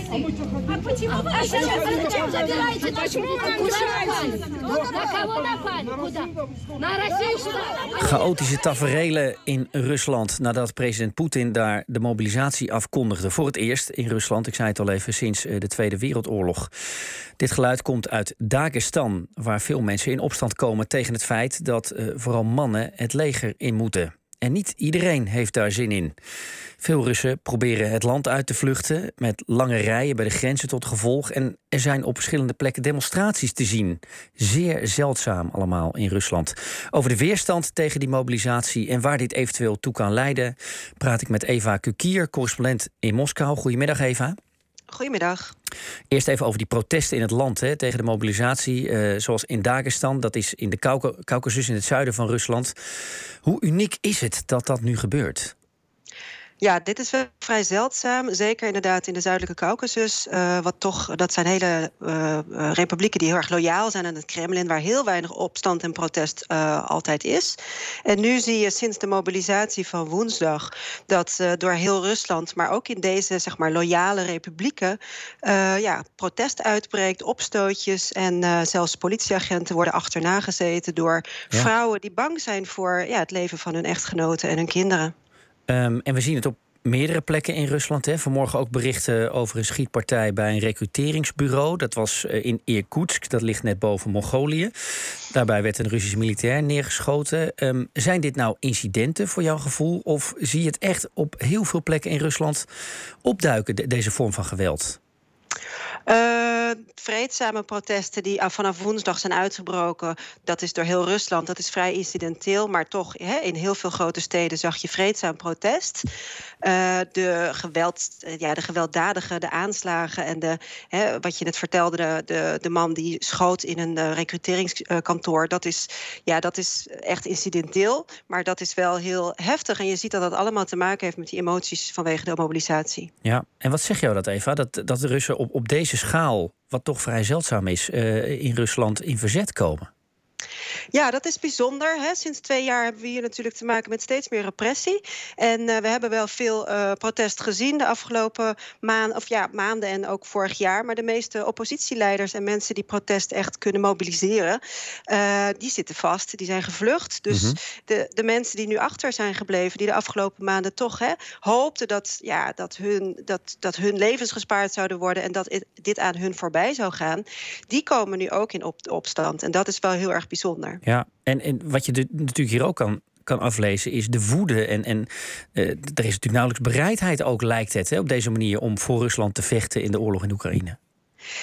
войны. А почему вы а сейчас зачем забираете нашу На кого напали? Куда? На Россию куда? Chaotische taferelen in Rusland nadat president Poetin daar de mobilisatie afkondigde. Voor het eerst in Rusland, ik zei het al even, sinds de Tweede Wereldoorlog. Dit geluid komt uit Dagestan, waar veel mensen in opstand komen tegen het feit dat uh, vooral mannen het leger in moeten. En niet iedereen heeft daar zin in. Veel Russen proberen het land uit te vluchten met lange rijen bij de grenzen tot gevolg. En er zijn op verschillende plekken demonstraties te zien. Zeer zeldzaam allemaal in Rusland. Over de weerstand tegen die mobilisatie en waar dit eventueel toe kan leiden, praat ik met Eva Kukier, correspondent in Moskou. Goedemiddag, Eva. Goedemiddag. Eerst even over die protesten in het land hè, tegen de mobilisatie. Uh, zoals in Dagestan, dat is in de Caucasus in het zuiden van Rusland. Hoe uniek is het dat dat nu gebeurt? Ja, dit is wel vrij zeldzaam. Zeker inderdaad in de zuidelijke Caucasus. Uh, wat toch, dat zijn hele uh, republieken die heel erg loyaal zijn aan het Kremlin, waar heel weinig opstand en protest uh, altijd is. En nu zie je sinds de mobilisatie van woensdag dat door heel Rusland, maar ook in deze zeg maar loyale republieken, ja, protest uitbreekt, opstootjes en zelfs politieagenten worden achterna gezeten door ja. vrouwen die bang zijn voor ja, het leven van hun echtgenoten en hun kinderen. Um, en we zien het op meerdere plekken in Rusland. Hè. Vanmorgen ook berichten over een schietpartij bij een recruteringsbureau. Dat was eh, in Irkutsk, dat ligt net boven Mongolië. Daarbij werd een Russisch militair neergeschoten. Um, zijn dit nou incidenten voor jouw gevoel? Of zie je het echt op heel veel plekken in Rusland opduiken, de, deze vorm van geweld? Uh, vreedzame protesten die vanaf woensdag zijn uitgebroken, dat is door heel Rusland. Dat is vrij incidenteel, maar toch hè, in heel veel grote steden zag je vreedzaam protest. Uh, de, geweld, ja, de gewelddadige, de aanslagen en de, hè, wat je net vertelde, de, de, de man die schoot in een uh, recruteringskantoor, dat is, ja, dat is echt incidenteel, maar dat is wel heel heftig. En je ziet dat dat allemaal te maken heeft met die emoties vanwege de mobilisatie. Ja, en wat zeg jou dat, Eva? Dat, dat de Russen op, op deze schaal, wat toch vrij zeldzaam is, uh, in Rusland in verzet komen? Ja, dat is bijzonder. Hè. Sinds twee jaar hebben we hier natuurlijk te maken met steeds meer repressie. En uh, we hebben wel veel uh, protest gezien de afgelopen maanden, of ja, maanden en ook vorig jaar. Maar de meeste oppositieleiders en mensen die protest echt kunnen mobiliseren, uh, die zitten vast. Die zijn gevlucht. Dus mm -hmm. de, de mensen die nu achter zijn gebleven, die de afgelopen maanden toch hè, hoopten dat, ja, dat, hun, dat, dat hun levens gespaard zouden worden en dat dit aan hun voorbij zou gaan, die komen nu ook in op, opstand. En dat is wel heel erg bijzonder. Ja, en, en wat je natuurlijk hier ook kan, kan aflezen is de woede. En, en uh, er is natuurlijk nauwelijks bereidheid ook, lijkt het, hè, op deze manier om voor Rusland te vechten in de oorlog in Oekraïne.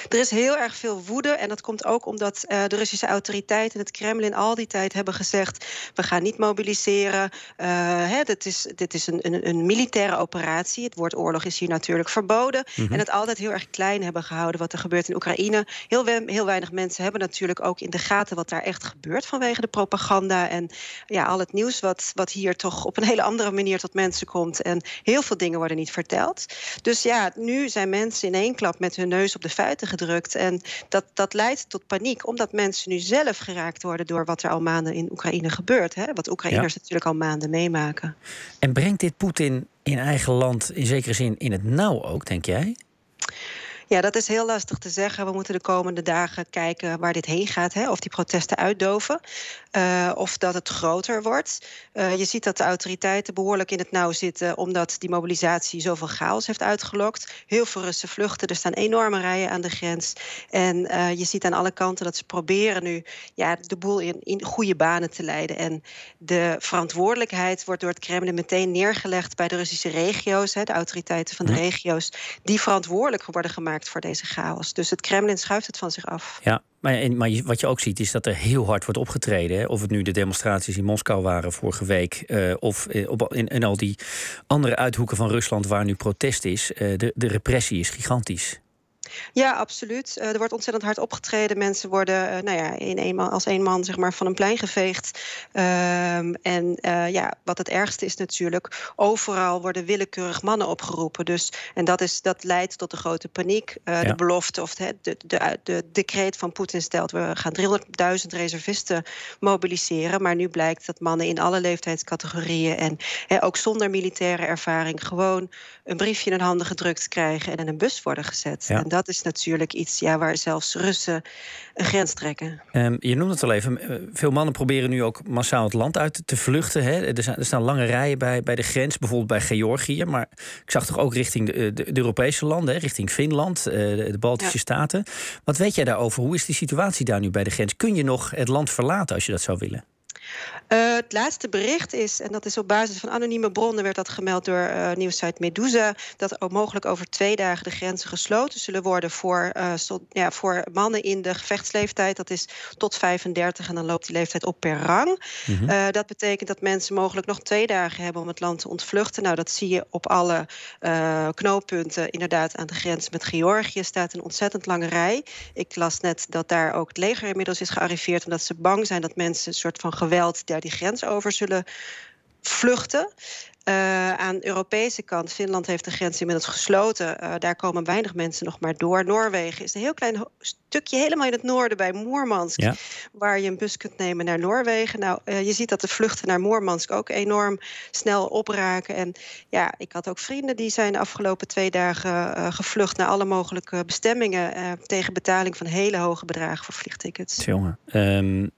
Er is heel erg veel woede en dat komt ook omdat uh, de Russische autoriteiten, het Kremlin, al die tijd hebben gezegd: we gaan niet mobiliseren. Uh, hè, dit is, dit is een, een, een, militaire operatie. Het woord oorlog is hier natuurlijk verboden. Mm -hmm. En het altijd heel erg klein hebben gehouden wat er gebeurt in Oekraïne. Heel, heel weinig mensen hebben natuurlijk ook in de gaten wat daar echt gebeurt vanwege de propaganda en ja, al het nieuws wat, wat hier toch op een hele andere manier tot mensen komt. En heel veel dingen worden niet verteld. Dus ja, nu zijn mensen in één klap met hun neus op de feiten gedrukt. En dat, dat leidt tot paniek, omdat mensen nu zelf geraakt worden door wat er al maanden in Oekraïne gebeurt. Hè? Wat Oekraïners ja. natuurlijk al maanden meemaken. En brengt dit Poetin in eigen land in zekere zin in het nauw ook, denk jij? Ja, dat is heel lastig te zeggen. We moeten de komende dagen kijken waar dit heen gaat. Hè? Of die protesten uitdoven. Uh, of dat het groter wordt. Uh, je ziet dat de autoriteiten behoorlijk in het nauw zitten. omdat die mobilisatie zoveel chaos heeft uitgelokt. Heel veel Russen vluchten. Er staan enorme rijen aan de grens. En uh, je ziet aan alle kanten dat ze proberen nu ja, de boel in, in goede banen te leiden. En de verantwoordelijkheid wordt door het Kremlin meteen neergelegd bij de Russische regio's. Hè, de autoriteiten van de regio's. Die verantwoordelijk worden gemaakt voor deze chaos. Dus het Kremlin schuift het van zich af. Ja, maar, maar wat je ook ziet is dat er heel hard wordt opgetreden. Hè? Of het nu de demonstraties in Moskou waren vorige week... Uh, of op, in, al die andere uithoeken van Rusland waar nu protest is. Uh, de, de repressie is gigantisch. Ja, absoluut. Uh, er wordt ontzettend hard opgetreden. Mensen worden uh, nou ja, in een man, als één man zeg maar, van een plein geveegd. Um, en uh, ja, wat het ergste is natuurlijk, overal worden willekeurig mannen opgeroepen. Dus, en dat, is, dat leidt tot de grote paniek. Ja. De belofte of de, de, de, de decreet van Poetin stelt... we gaan 300.000 reservisten mobiliseren. Maar nu blijkt dat mannen in alle leeftijdscategorieën... en ook zonder militaire ervaring... gewoon een briefje in hun handen gedrukt krijgen... en in een bus worden gezet. Ja. En dat is natuurlijk iets ja, waar zelfs Russen een grens trekken. Um, je noemde het al even. Veel mannen proberen nu ook massaal het land uit te vluchten. Hè? Er, zijn, er staan lange rijen bij, bij de grens, bijvoorbeeld bij Georgië. Maar ik zag toch ook richting de, de, de Europese landen, hè? richting Finland, de, de Baltische ja. Staten. Wat weet jij daarover? Hoe is die situatie daar nu bij de grens? Kun je nog het land verlaten als je dat zou willen? Uh, het laatste bericht is, en dat is op basis van anonieme bronnen, werd dat gemeld door uh, nieuwsite Medusa, dat ook mogelijk over twee dagen de grenzen gesloten zullen worden voor, uh, so, ja, voor mannen in de gevechtsleeftijd. Dat is tot 35 en dan loopt die leeftijd op per rang. Mm -hmm. dat betekent dat mensen mogelijk nog twee dagen hebben om het land te ontvluchten. Nou, dat zie je op alle knooppunten. Inderdaad, aan de grens met Georgië staat een ontzettend lange rij. Ik las net dat daar ook het leger inmiddels is gearriveerd, omdat ze bang zijn dat mensen een soort van geweld daar die grens over zullen vluchten. Uh, aan de Europese kant, Finland heeft de grens inmiddels gesloten. Uh, daar komen weinig mensen nog maar door. Noorwegen is een heel klein stukje helemaal in het noorden bij Moermansk... Ja. waar je een bus kunt nemen naar Noorwegen. Nou, uh, je ziet dat de vluchten naar Moermansk ook enorm snel opraken. En ja, ik had ook vrienden die zijn de afgelopen twee dagen gevlucht... naar alle mogelijke bestemmingen... tegen betaling van hele hoge bedragen voor vliegtickets. Jongen, um,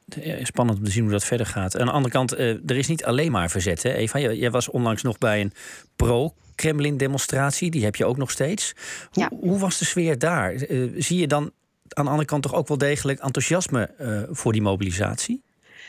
spannend om te zien hoe dat verder gaat. Aan de andere kant, er is niet alleen maar verzet, hè, Eva? Jij was onlangs nog bij een pro-Kremlin-demonstratie. Die heb je ook nog steeds. Hoe, ja. hoe was de sfeer daar? Uh, zie je dan aan de andere kant toch ook wel degelijk enthousiasme voor die mobilisatie?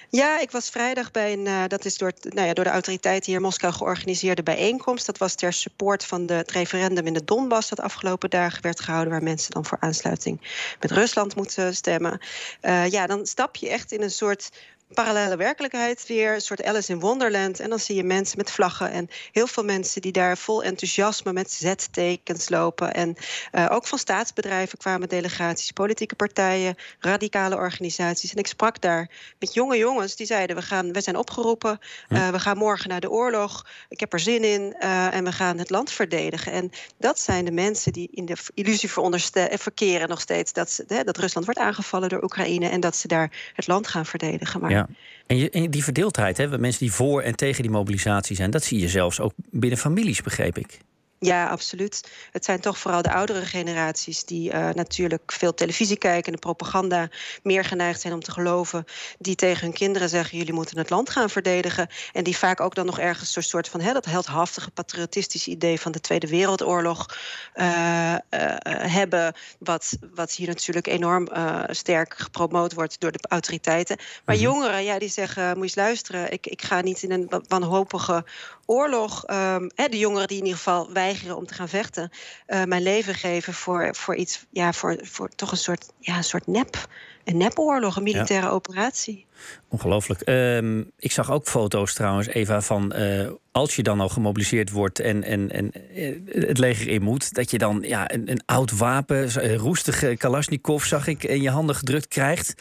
Ja, ik was vrijdag bij een, uh, dat is door, nou ja, door de autoriteiten hier in Moskou georganiseerde bijeenkomst. Dat was ter support van de, het referendum in de Donbass dat afgelopen dagen werd gehouden, waar mensen dan voor aansluiting met Rusland moeten stemmen. Uh, ja, dan stap je echt in een soort parallele werkelijkheid weer, een soort Alice in Wonderland. En dan zie je mensen met vlaggen en heel veel mensen die daar vol enthousiasme met zettekens lopen. En uh, ook van staatsbedrijven kwamen delegaties, politieke partijen, radicale organisaties. En ik sprak daar met jonge jongens die zeiden: we, gaan, we zijn opgeroepen, uh, we gaan morgen naar de oorlog. Ik heb er zin in uh, en we gaan het land verdedigen. En dat zijn de mensen die in de illusie verkeren nog steeds dat, ze, hè, dat Rusland wordt aangevallen door Oekraïne en dat ze daar het land gaan verdedigen. Maar ja. En, je, en die verdeeldheid, hè, mensen die voor en tegen die mobilisatie zijn, dat zie je zelfs ook binnen families, begreep ik. Ja, absoluut. Het zijn toch vooral de oudere generaties die uh, natuurlijk veel televisie kijken en de propaganda meer geneigd zijn om te geloven. Die tegen hun kinderen zeggen: jullie moeten het land gaan verdedigen. En die vaak ook dan nog ergens een soort van hè, dat heldhaftige patriotistische idee van de Tweede Wereldoorlog uh, uh, hebben. Wat, wat hier natuurlijk enorm sterk gepromoot wordt door de autoriteiten. Maar -hmm. jongeren, ja, die zeggen: moet je eens luisteren, ik, ik ga niet in een wanhopige oorlog. Um, hè, de jongeren die in ieder geval weigeren om te gaan vechten, uh, mijn leven geven voor, voor iets, ja, voor, voor toch een soort, ja, een soort nep. Een nepoorlog, een militaire ja. operatie. Ongelooflijk. Um, ik zag ook foto's trouwens, Eva, van uh, als je dan al gemobiliseerd wordt en, en, en uh, het leger in moet, dat je dan ja, een, een oud wapen, een roestige Kalashnikov, zag ik, in je handen gedrukt krijgt.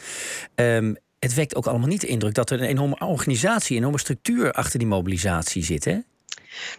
Um, het wekt ook allemaal niet de indruk dat er een enorme organisatie, een enorme structuur achter die mobilisatie zit. Hè?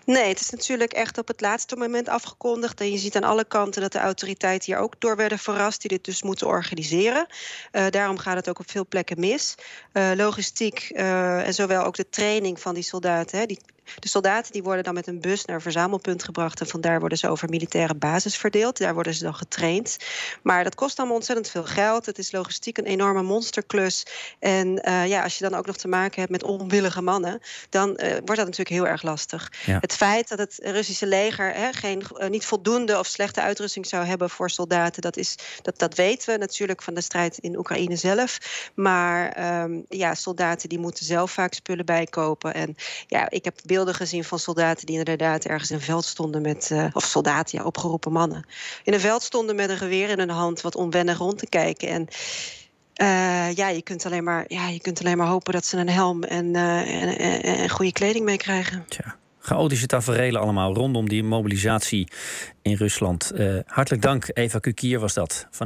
Nee, het is natuurlijk echt op het laatste moment afgekondigd. En je ziet aan alle kanten dat de autoriteiten hier ook door werden verrast, die dit dus moeten organiseren. Uh, daarom gaat het ook op veel plekken mis. Uh, logistiek uh, en zowel ook de training van die soldaten. Hè, die de soldaten die worden dan met een bus naar een verzamelpunt gebracht. En vandaar worden ze over militaire basis verdeeld. Daar worden ze dan getraind. Maar dat kost allemaal ontzettend veel geld. Het is logistiek een enorme monsterklus. En uh, ja, als je dan ook nog te maken hebt met onwillige mannen, dan uh, wordt dat natuurlijk heel erg lastig. Ja. Het feit dat het Russische leger hè, geen, uh, niet voldoende of slechte uitrusting zou hebben voor soldaten, dat, is, dat, dat weten we natuurlijk van de strijd in Oekraïne zelf. Maar um, ja, soldaten die moeten zelf vaak spullen bijkopen. En ja, ik heb beelden gezien van soldaten die inderdaad ergens in een veld stonden met. Uh, of soldaten, ja, opgeroepen mannen. In een veld stonden met een geweer in hun hand, wat onwennig rond te kijken. En. Uh, ja, je kunt, alleen maar, ja, je kunt alleen maar hopen dat ze een helm en, uh, en, en, en goede kleding meekrijgen. Tja. chaotische taferelen allemaal rondom die mobilisatie in Rusland. Hartelijk dank, Eva Kukier was dat. Vanuit